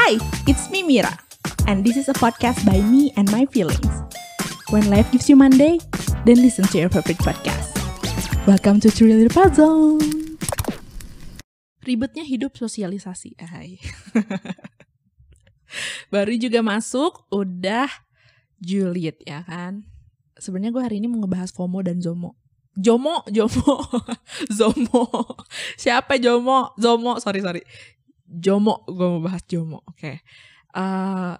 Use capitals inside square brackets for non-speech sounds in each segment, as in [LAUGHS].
Hi, it's me Mira, and this is a podcast by me and my feelings. When life gives you Monday, then listen to your favorite podcast. Welcome to Truly Puzzle. Ribetnya hidup sosialisasi, hai. [LAUGHS] Baru juga masuk, udah Juliet ya kan. Sebenarnya gue hari ini mau ngebahas FOMO dan ZOMO. Jomo, Jomo, [LAUGHS] Zomo. Siapa Jomo? Zomo, sorry sorry. Jomo, gue mau bahas Jomo. Oke. Okay. Uh,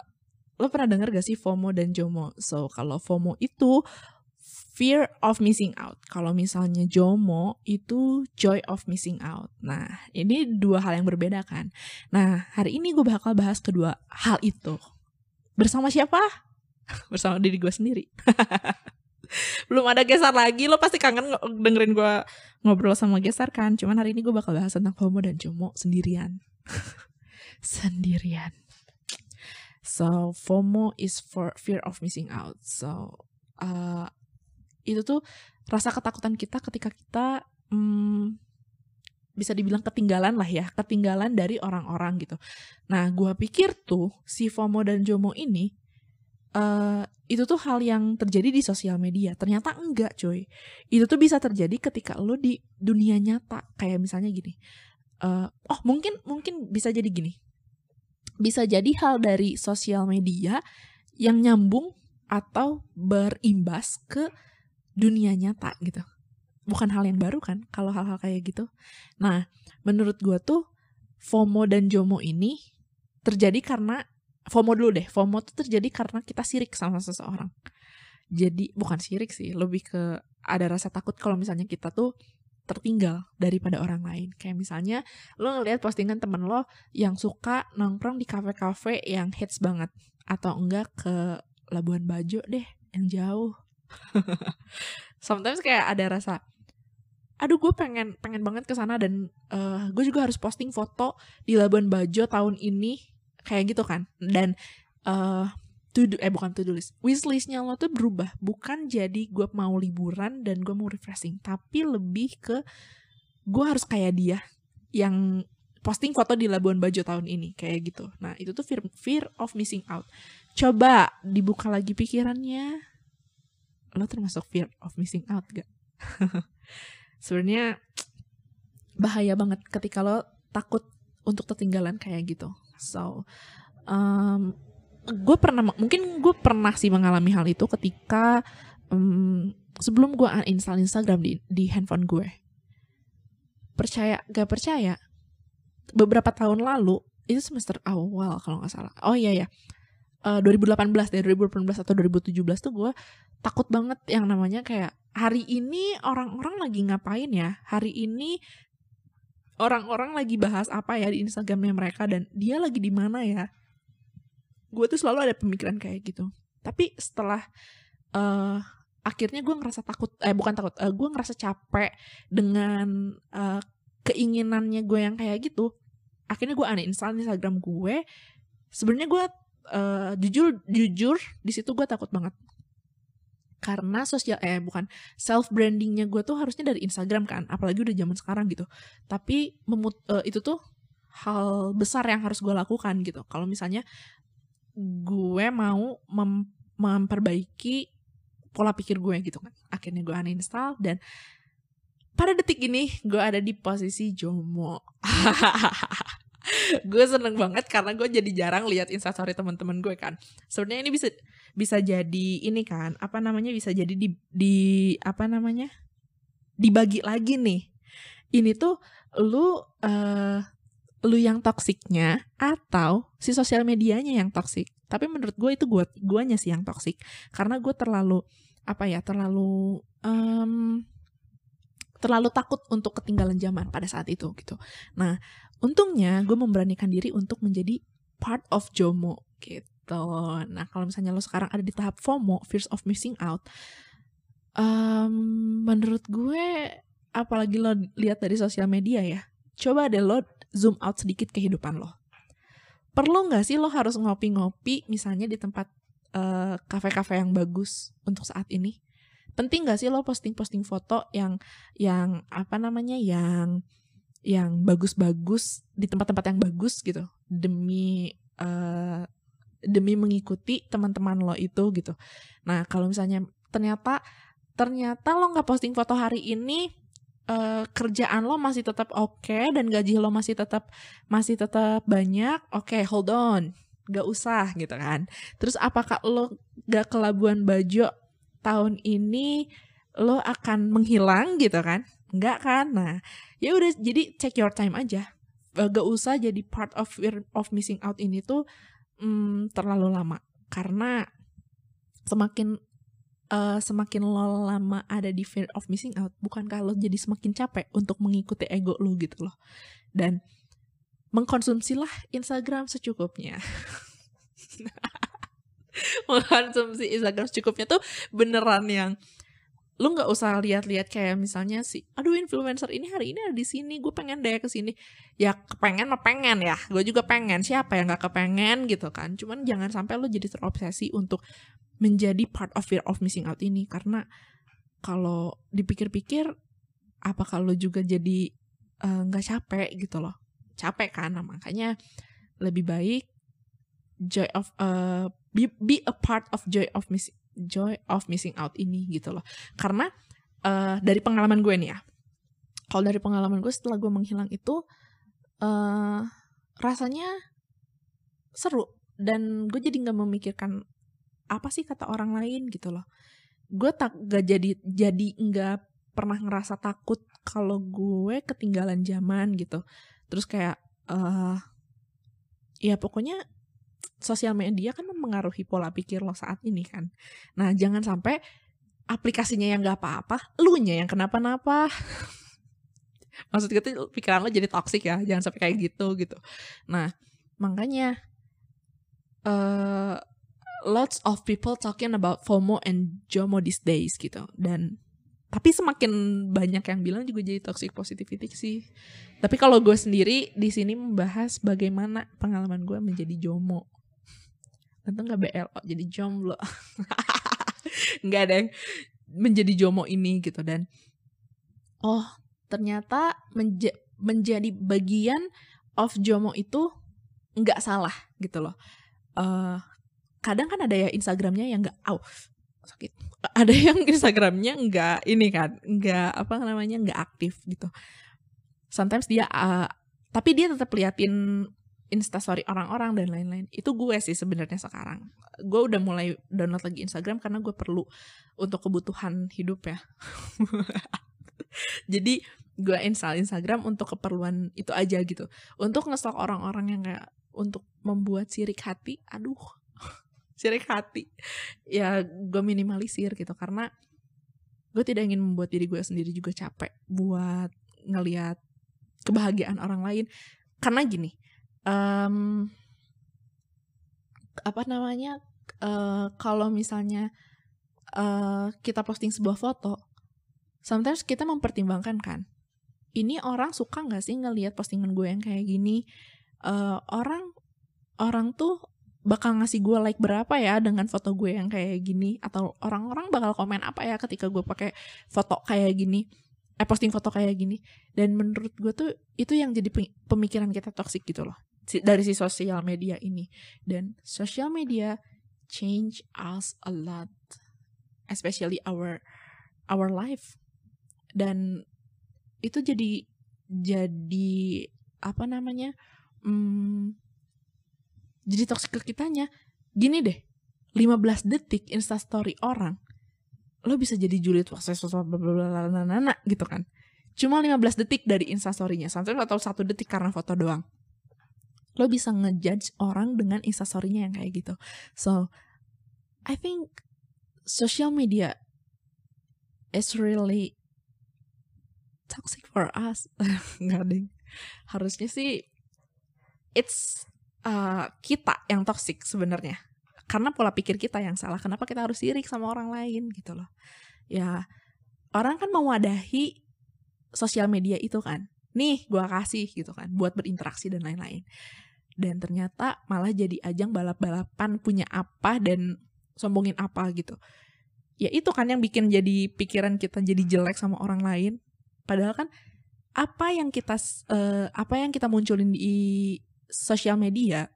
lo pernah denger gak sih FOMO dan JOMO? So, kalau FOMO itu fear of missing out. Kalau misalnya JOMO itu joy of missing out. Nah, ini dua hal yang berbeda kan. Nah, hari ini gue bakal bahas kedua hal itu. Bersama siapa? [LAUGHS] Bersama diri gue sendiri. [LAUGHS] Belum ada geser lagi, lo pasti kangen dengerin gue ngobrol sama geser kan. Cuman hari ini gue bakal bahas tentang FOMO dan JOMO sendirian. [LAUGHS] sendirian. So FOMO is for fear of missing out. So uh, itu tuh rasa ketakutan kita ketika kita um, bisa dibilang ketinggalan lah ya, ketinggalan dari orang-orang gitu. Nah, gue pikir tuh si FOMO dan JOMO ini uh, itu tuh hal yang terjadi di sosial media. Ternyata enggak, coy. Itu tuh bisa terjadi ketika lo di dunia nyata. Kayak misalnya gini uh, oh mungkin mungkin bisa jadi gini bisa jadi hal dari sosial media yang nyambung atau berimbas ke dunia nyata gitu bukan hal yang baru kan kalau hal-hal kayak gitu nah menurut gue tuh FOMO dan JOMO ini terjadi karena FOMO dulu deh FOMO tuh terjadi karena kita sirik sama seseorang jadi bukan sirik sih lebih ke ada rasa takut kalau misalnya kita tuh tertinggal daripada orang lain. Kayak misalnya lo ngeliat postingan temen lo yang suka nongkrong di kafe-kafe yang hits banget atau enggak ke Labuan Bajo deh yang jauh. [LAUGHS] Sometimes kayak ada rasa aduh gue pengen pengen banget ke sana dan uh, gue juga harus posting foto di Labuan Bajo tahun ini kayak gitu kan. Dan uh, to do, eh bukan to do list wishlistnya lo tuh berubah. Bukan jadi gue mau liburan dan gue mau refreshing tapi lebih ke gue harus kayak dia yang posting foto di Labuan Bajo tahun ini kayak gitu. Nah itu tuh fear, fear of missing out. Coba dibuka lagi pikirannya. Lo termasuk fear of missing out gak [LAUGHS] sebenarnya bahaya banget ketika lo takut untuk ketinggalan kayak gitu so um, gue pernah mungkin gue pernah sih mengalami hal itu ketika um, sebelum gue uninstall Instagram di di handphone gue. Percaya gak percaya beberapa tahun lalu itu semester awal kalau nggak salah. Oh iya ya uh, 2018 dari 2018 atau 2017 tuh gue takut banget yang namanya kayak hari ini orang-orang lagi ngapain ya? Hari ini orang-orang lagi bahas apa ya di Instagramnya mereka dan dia lagi di mana ya? Gue tuh selalu ada pemikiran kayak gitu. Tapi setelah uh, akhirnya gue ngerasa takut eh bukan takut uh, gue ngerasa capek dengan uh, keinginannya gue yang kayak gitu akhirnya gue uninstall Instagram gue. Sebenarnya gue uh, jujur jujur di situ gue takut banget karena sosial eh bukan self brandingnya gue tuh harusnya dari Instagram kan apalagi udah zaman sekarang gitu. Tapi memut uh, itu tuh hal besar yang harus gue lakukan gitu. Kalau misalnya gue mau mem memperbaiki pola pikir gue gitu kan. Akhirnya gue uninstall dan pada detik ini gue ada di posisi jomo [LAUGHS] gue seneng banget karena gue jadi jarang lihat instastory teman-teman gue kan sebenarnya ini bisa bisa jadi ini kan apa namanya bisa jadi di di apa namanya dibagi lagi nih ini tuh lu uh, lu yang toksiknya atau si sosial medianya yang toksik. Tapi menurut gue itu gue guanya sih yang toksik karena gue terlalu apa ya terlalu um, terlalu takut untuk ketinggalan zaman pada saat itu gitu. Nah untungnya gue memberanikan diri untuk menjadi part of JOMO gitu. Nah kalau misalnya lo sekarang ada di tahap FOMO, fears of missing out, um, menurut gue apalagi lo lihat dari sosial media ya, coba deh lo zoom out sedikit kehidupan lo. Perlu nggak sih lo harus ngopi-ngopi misalnya di tempat uh, kafe-kafe yang bagus untuk saat ini? Penting nggak sih lo posting-posting foto yang yang apa namanya yang yang bagus-bagus di tempat-tempat yang bagus gitu demi uh, demi mengikuti teman-teman lo itu gitu. Nah kalau misalnya ternyata ternyata lo nggak posting foto hari ini uh, kerjaan lo masih tetap oke okay, dan gaji lo masih tetap masih tetap banyak, oke okay, hold on, gak usah gitu kan. Terus apakah lo gak ke Labuan Bajo tahun ini lo akan menghilang gitu kan? Enggak kan? Nah, ya udah jadi check your time aja. Gak usah jadi part of fear of missing out ini tuh hmm, terlalu lama karena semakin uh, semakin lo lama ada di fear of missing out bukankah lo jadi semakin capek untuk mengikuti ego lo gitu loh dan mengkonsumsilah Instagram secukupnya [LAUGHS] mengkonsumsi Instagram secukupnya tuh beneran yang lu nggak usah lihat-lihat kayak misalnya si aduh influencer ini hari ini ada di sini gue pengen deh ke sini. Ya kepengen mah pengen ya. Gue juga pengen. Siapa yang nggak kepengen gitu kan? Cuman jangan sampai lu jadi terobsesi untuk menjadi part of fear of missing out ini. Karena kalau dipikir-pikir apa kalau juga jadi eh, nggak uh, capek gitu loh? Capek kan? Nah, makanya lebih baik joy of uh, be, be a part of joy of missing joy of missing out ini gitu loh. Karena uh, dari pengalaman gue nih ya kalau dari pengalaman gue setelah gue menghilang itu uh, rasanya seru dan gue jadi nggak memikirkan apa sih kata orang lain gitu loh. Gue tak gak jadi jadi nggak pernah ngerasa takut kalau gue ketinggalan zaman gitu. Terus kayak uh, ya pokoknya sosial media kan mempengaruhi pola pikir lo saat ini kan. Nah, jangan sampai aplikasinya yang gak apa-apa, lu nya yang kenapa-napa. [LAUGHS] Maksud gue pikiran lo jadi toxic ya, jangan sampai kayak gitu gitu. Nah, makanya uh, lots of people talking about FOMO and JOMO these days gitu. Dan tapi semakin banyak yang bilang juga jadi toxic positivity sih. Tapi kalau gue sendiri di sini membahas bagaimana pengalaman gue menjadi JOMO tentu nggak BLO jadi jomblo. [LAUGHS] Nggak yang menjadi jomo ini gitu. Dan oh ternyata menja menjadi bagian of jomo itu nggak salah gitu loh. Uh, kadang kan ada ya Instagramnya yang nggak au sakit. Ada yang [LAUGHS] Instagramnya nggak ini kan nggak apa namanya nggak aktif gitu. Sometimes dia uh, tapi dia tetap liatin instastory orang-orang dan lain-lain. Itu gue sih sebenarnya sekarang. Gue udah mulai download lagi Instagram karena gue perlu untuk kebutuhan hidup ya. [LAUGHS] Jadi gue install Instagram untuk keperluan itu aja gitu. Untuk ngestok orang-orang yang kayak untuk membuat sirik hati aduh. [LAUGHS] Sirik hati. Ya gue minimalisir gitu karena gue tidak ingin membuat diri gue sendiri juga capek buat ngelihat kebahagiaan orang lain. Karena gini um, apa namanya uh, kalau misalnya uh, kita posting sebuah foto sometimes kita mempertimbangkan kan ini orang suka nggak sih ngelihat postingan gue yang kayak gini? Uh, orang orang tuh bakal ngasih gue like berapa ya dengan foto gue yang kayak gini? Atau orang-orang bakal komen apa ya ketika gue pakai foto kayak gini eh posting foto kayak gini? Dan menurut gue tuh itu yang jadi pemikiran kita toxic gitu loh dari si sosial media ini. Dan sosial media change us a lot especially our our life. Dan itu jadi jadi apa namanya hmm, jadi toxic ke kitanya. Gini deh 15 detik instastory orang lo bisa jadi julid nana gitu kan. Cuma 15 detik dari instastorynya sampai atau satu detik karena foto doang lo bisa ngejudge orang dengan instastorynya yang kayak gitu. So I think social media is really toxic for us. [LAUGHS] Nggak harusnya sih it's uh, kita yang toxic sebenarnya. Karena pola pikir kita yang salah. Kenapa kita harus sirik sama orang lain gitu loh. Ya orang kan mewadahi sosial media itu kan nih gue kasih gitu kan buat berinteraksi dan lain-lain. Dan ternyata malah jadi ajang balap-balapan punya apa dan sombongin apa gitu. Ya itu kan yang bikin jadi pikiran kita jadi jelek sama orang lain. Padahal kan apa yang kita uh, apa yang kita munculin di sosial media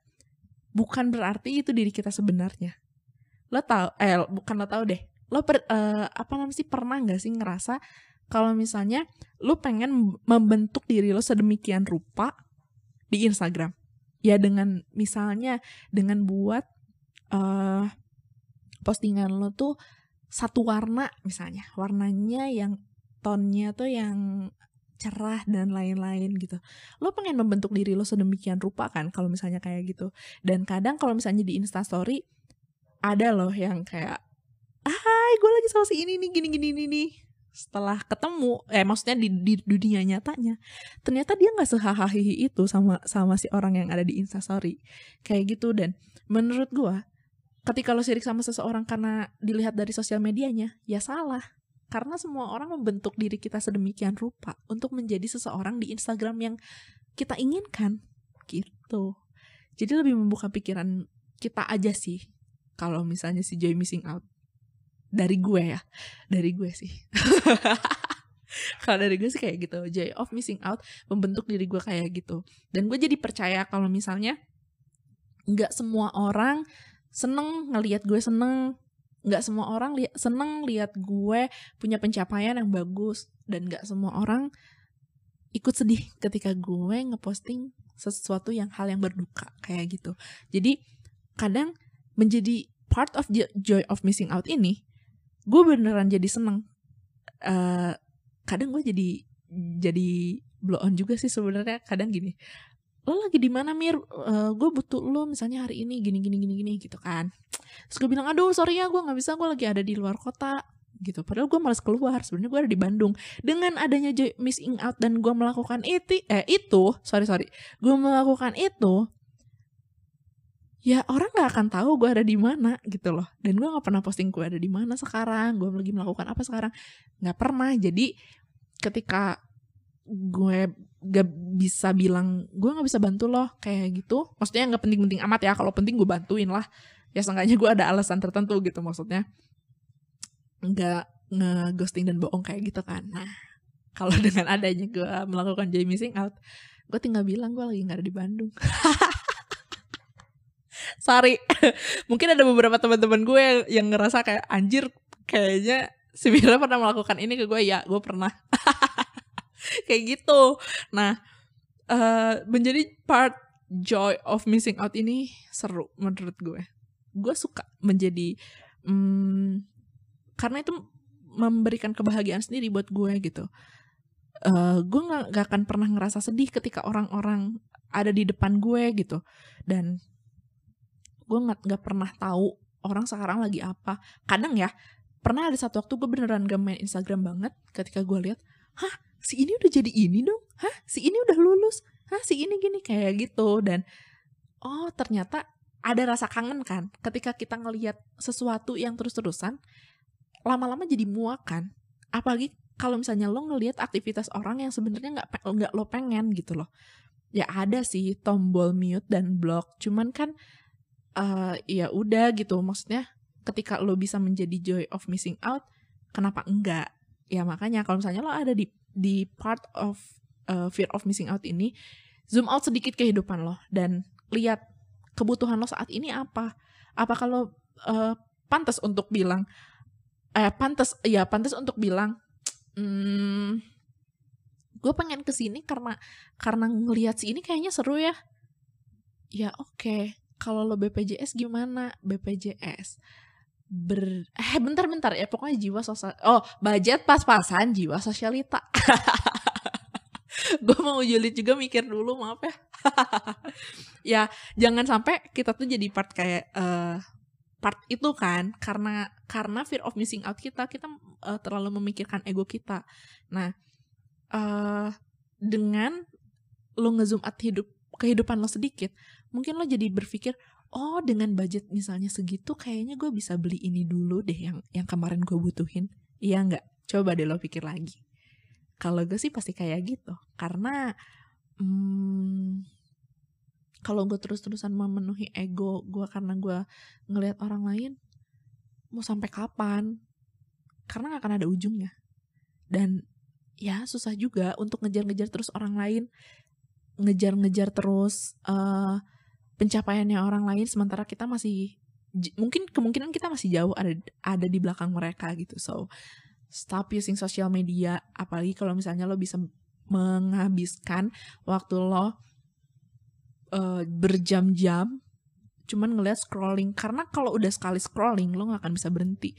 bukan berarti itu diri kita sebenarnya. Lo tau eh bukan lo tau deh. Lo per, uh, apa namanya sih pernah nggak sih ngerasa kalau misalnya lo pengen membentuk diri lo sedemikian rupa di Instagram ya dengan misalnya dengan buat uh, postingan lo tuh satu warna misalnya warnanya yang tonnya tuh yang cerah dan lain-lain gitu. Lo pengen membentuk diri lo sedemikian rupa kan kalau misalnya kayak gitu. Dan kadang kalau misalnya di Instastory ada loh yang kayak hai gue lagi sama si ini nih gini gini nih setelah ketemu eh maksudnya di, di dunia nyatanya ternyata dia nggak sehahahi itu sama sama si orang yang ada di instastory kayak gitu dan menurut gue ketika lo sirik sama seseorang karena dilihat dari sosial medianya ya salah. Karena semua orang membentuk diri kita sedemikian rupa untuk menjadi seseorang di Instagram yang kita inginkan gitu. Jadi lebih membuka pikiran kita aja sih kalau misalnya si Joy missing out dari gue ya. Dari gue sih. [LAUGHS] Kalau dari gue sih kayak gitu. Joy of missing out membentuk diri gue kayak gitu. Dan gue jadi percaya kalau misalnya nggak semua orang seneng ngelihat gue seneng. Nggak semua orang li seneng lihat gue punya pencapaian yang bagus. Dan nggak semua orang ikut sedih ketika gue ngeposting sesuatu yang hal yang berduka kayak gitu. Jadi kadang menjadi part of the joy of missing out ini gue beneran jadi seneng. Uh, kadang gue jadi jadi blow on juga sih sebenarnya. Kadang gini lo lagi di mana mir? Uh, gue butuh lo misalnya hari ini gini gini gini gini gitu kan. Terus gue bilang aduh sorry ya gue nggak bisa gue lagi ada di luar kota gitu. Padahal gue malas keluar sebenarnya gue ada di Bandung. Dengan adanya missing out dan gue melakukan itu eh itu sorry sorry gue melakukan itu ya orang nggak akan tahu gue ada di mana gitu loh. Dan gue nggak pernah posting gue ada di mana sekarang gue lagi melakukan apa sekarang. Nggak pernah. Jadi ketika gue gak bisa bilang gue nggak bisa bantu loh kayak gitu. Maksudnya nggak penting-penting amat ya. Kalau penting gue bantuin lah. Ya seenggaknya gue ada alasan tertentu gitu maksudnya. Nggak ngeghosting dan bohong kayak gitu kan. Nah kalau [LAUGHS] dengan adanya gue melakukan jay missing out gue tinggal bilang gue lagi nggak ada di Bandung [LAUGHS] sorry [LAUGHS] mungkin ada beberapa teman-teman gue yang, yang ngerasa kayak anjir kayaknya si Mira pernah melakukan ini ke gue. Ya gue pernah. [LAUGHS] Kayak gitu. Nah uh, menjadi part joy of missing out ini seru menurut gue. Gue suka menjadi um, karena itu memberikan kebahagiaan sendiri buat gue gitu. Uh, gue nggak akan pernah ngerasa sedih ketika orang-orang ada di depan gue gitu. Dan gue nggak nggak pernah tahu orang sekarang lagi apa. Kadang ya pernah ada satu waktu gue beneran gak main Instagram banget ketika gue lihat hah si ini udah jadi ini dong? Hah si ini udah lulus? Hah si ini gini? Kayak gitu. Dan oh ternyata ada rasa kangen kan ketika kita ngelihat sesuatu yang terus-terusan lama-lama jadi muak kan. Apalagi kalau misalnya lo ngelihat aktivitas orang yang sebenarnya nggak nggak lo pengen gitu loh. Ya ada sih tombol mute dan block cuman kan uh, ya udah gitu. Maksudnya ketika lo bisa menjadi joy of missing out kenapa enggak? Ya makanya kalau misalnya lo ada di di part of uh, fear of missing out ini zoom out sedikit kehidupan lo dan lihat kebutuhan lo saat ini apa. Apa kalau uh, pantas untuk bilang eh pantas ya pantas untuk bilang hmm, gue pengen ke sini karena karena ngelihat si ini kayaknya seru ya. Ya oke. okay kalau lo BPJS gimana? BPJS ber eh bentar-bentar ya. Pokoknya jiwa sosial oh budget pas-pasan jiwa sosialita. [LAUGHS] Gue mau julid juga mikir dulu maaf ya. [LAUGHS] Ya jangan sampai kita tuh jadi part kayak uh, part itu kan. Karena karena fear of missing out kita kita uh, terlalu memikirkan ego kita. Nah uh, dengan lo ngezoom out hidup kehidupan lo sedikit mungkin lo jadi berpikir oh dengan budget misalnya segitu kayaknya gue bisa beli ini dulu deh yang yang kemarin gue butuhin. Iya nggak? Coba deh lo pikir lagi. Kalau gue sih pasti kayak gitu karena hmm, kalau gue terus-terusan memenuhi ego gue karena gue ngelihat orang lain mau sampai kapan? Karena gak akan ada ujungnya. Dan ya susah juga untuk ngejar-ngejar terus orang lain. Ngejar-ngejar terus uh, pencapaiannya orang lain sementara kita masih mungkin kemungkinan kita masih jauh ada ada di belakang mereka gitu. So stop using social media apalagi kalau misalnya lo bisa menghabiskan waktu lo uh, berjam-jam cuman ngeliat scrolling. Karena kalau udah sekali scrolling lo nggak akan bisa berhenti.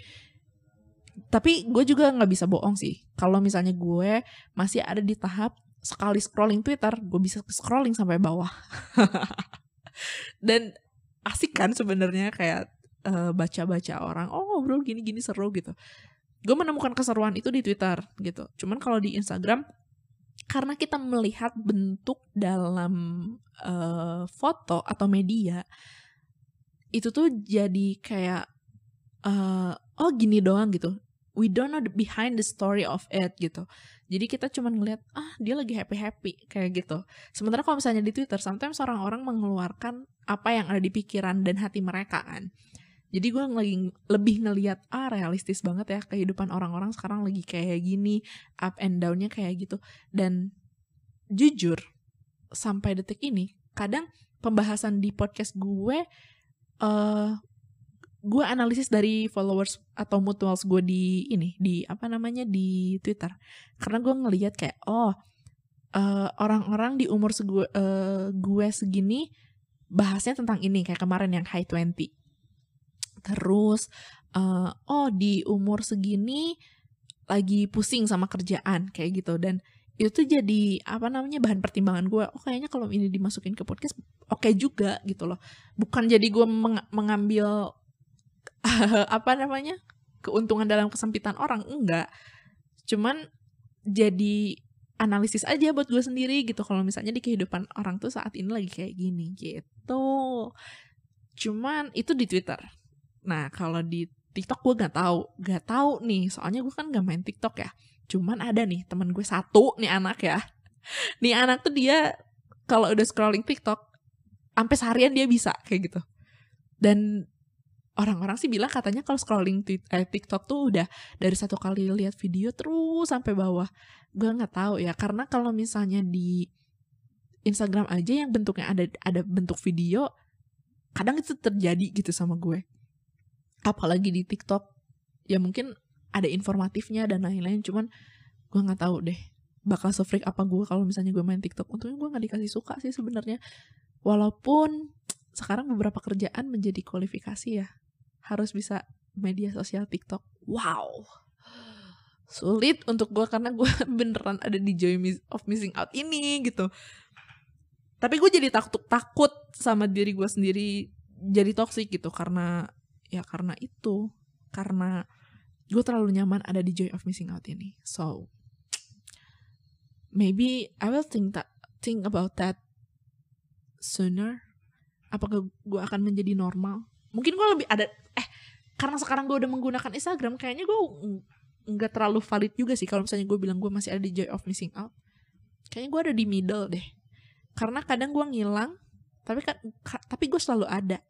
Tapi gue juga nggak bisa bohong sih. Kalau misalnya gue masih ada di tahap sekali scrolling Twitter gue bisa scrolling sampai bawah [LAUGHS] dan asik kan sebenarnya kayak baca baca-baca orang oh bro gini gini seru gitu. Gue menemukan keseruan itu di Twitter gitu. Cuman kalau di Instagram karena kita melihat bentuk dalam uh, foto atau media itu tuh jadi kayak uh, oh gini doang gitu we don't know the behind the story of it gitu. Jadi kita cuma ngeliat ah dia lagi happy happy kayak gitu. Sementara kalau misalnya di Twitter sometimes orang-orang mengeluarkan apa yang ada di pikiran dan hati mereka kan. Jadi gue lagi lebih ngeliat ah realistis banget ya kehidupan orang-orang sekarang lagi kayak gini up and downnya kayak gitu. Dan jujur sampai detik ini kadang pembahasan di podcast gue uh, gue analisis dari followers atau mutuals gue di ini di apa namanya di Twitter. Karena gue ngelihat kayak oh uh, orang-orang di umur segue, uh, gue segini bahasnya tentang ini kayak kemarin yang high 20 terus uh, oh di umur segini lagi pusing sama kerjaan kayak gitu. Dan itu tuh jadi apa namanya bahan pertimbangan gue oh kayaknya kalau ini dimasukin ke podcast oke okay juga gitu loh. Bukan jadi gue meng mengambil [LAUGHS] apa namanya keuntungan dalam kesempitan orang enggak cuman jadi analisis aja buat gue sendiri gitu kalau misalnya di kehidupan orang tuh saat ini lagi kayak gini gitu cuman itu di Twitter Nah kalau di TikTok gue gak tahu, gak tahu nih. Soalnya gue kan gak main TikTok ya. Cuman ada nih temen gue satu nih anak ya. [LAUGHS] Nih anak tuh dia kalau udah scrolling TikTok, sampai seharian dia bisa kayak gitu. Dan orang-orang sih bilang katanya kalau scrolling eh, TikTok tuh udah dari satu kali lihat video terus sampai bawah. Gue nggak tahu ya karena kalau misalnya di Instagram aja yang bentuknya ada ada bentuk video, kadang itu terjadi gitu sama gue. Apalagi di TikTok ya mungkin ada informatifnya dan lain-lain cuman gue nggak tahu deh bakal sefreak apa gue kalau misalnya gue main TikTok. Untungnya gue nggak dikasih suka sih sebenarnya. Walaupun sekarang beberapa kerjaan menjadi kualifikasi ya harus bisa media sosial TikTok. Wow. Sulit untuk gue karena gue [LAUGHS] beneran ada di joy of missing out ini gitu. Tapi gue jadi takut takut sama diri gue sendiri jadi toxic gitu. Karena ya karena itu. Karena gue terlalu nyaman ada di joy of missing out ini. So maybe I will think that think about that sooner. Apakah gue akan menjadi normal? Mungkin gue lebih ada karena sekarang gue udah menggunakan Instagram kayaknya gue nggak terlalu valid juga sih kalau misalnya gue bilang gue masih ada di joy of missing out. Kayaknya gue ada di middle deh. Karena kadang gue ngilang tapi kan tapi gue selalu ada.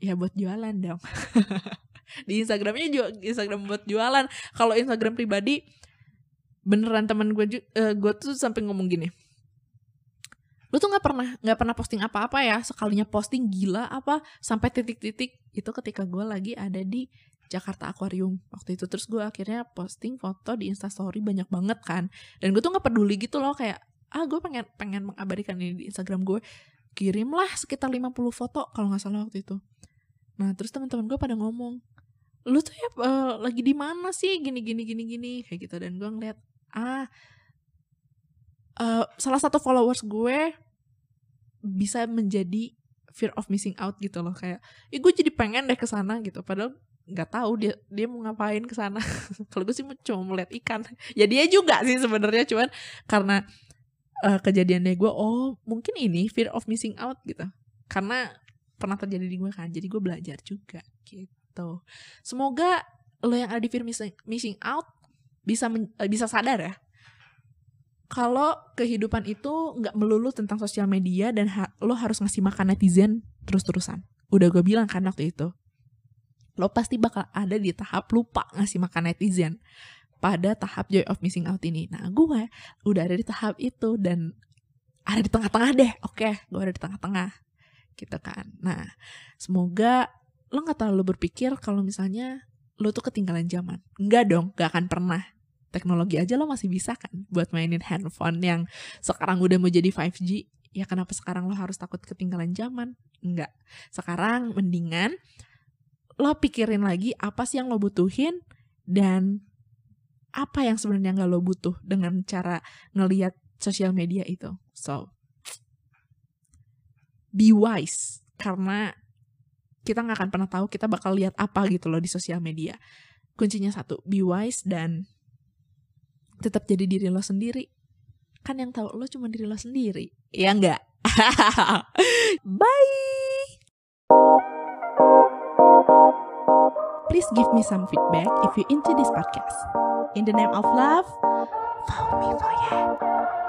Ya buat jualan dong. [LAUGHS] Di Instagramnya juga Instagram buat jualan. Kalau Instagram pribadi beneran teman gue uh, gue tuh sampai ngomong gini lu tuh nggak pernah nggak pernah posting apa-apa ya sekalinya posting gila apa sampai titik-titik. Itu ketika gue lagi ada di Jakarta Aquarium. Waktu itu terus gue akhirnya posting foto di Instastory banyak banget kan. Dan gue tuh nggak peduli gitu loh kayak ah gue pengen pengen mengabadikan ini di Instagram gue kirimlah sekitar 50 foto kalau nggak salah waktu itu. Nah terus teman-teman gue pada ngomong, lu tuh ya uh, lagi di mana sih? Gini gini gini gini. Kayak gitu. Dan gue ngeliat ah uh, salah satu followers gue bisa menjadi fear of missing out gitu loh kayak, ya gue jadi pengen deh ke sana gitu. Padahal nggak tahu dia dia mau ngapain ke sana. [LAUGHS] Kalau gue sih cuma melihat ikan. [LAUGHS] Ya dia juga sih sebenarnya cuman karena uh, kejadiannya gue oh mungkin ini fear of missing out gitu. Karena pernah terjadi di gue kan jadi gue belajar juga gitu. Semoga lo yang ada di fear missing, missing out bisa eh, bisa sadar ya kalau kehidupan itu nggak melulu tentang sosial media dan ha lo harus ngasih makan netizen terus-terusan udah gue bilang kan waktu itu lo pasti bakal ada di tahap lupa ngasih makan netizen pada tahap joy of missing out ini. Nah, gue udah ada di tahap itu dan ada di tengah-tengah deh. Oke, gue ada di tengah-tengah gitu kan. Nah, semoga lo nggak terlalu berpikir kalau misalnya lo tuh ketinggalan zaman. Enggak dong, gak akan pernah. Teknologi aja lo masih bisa kan buat mainin handphone yang sekarang udah mau jadi 5G. Ya kenapa sekarang lo harus takut ketinggalan zaman? Enggak. Sekarang mendingan lo pikirin lagi apa sih yang lo butuhin dan apa yang sebenarnya nggak lo butuh dengan cara ngeliat sosial media itu. So, be wise karena kita nggak akan pernah tahu kita bakal lihat apa gitu loh di sosial media. Kuncinya satu, be wise dan tetap jadi diri lo sendiri. Kan yang tahu lo cuma diri lo sendiri. Ya enggak? [LAUGHS] Bye! Please give me some feedback if you into this podcast. In the name of love, follow me for ya.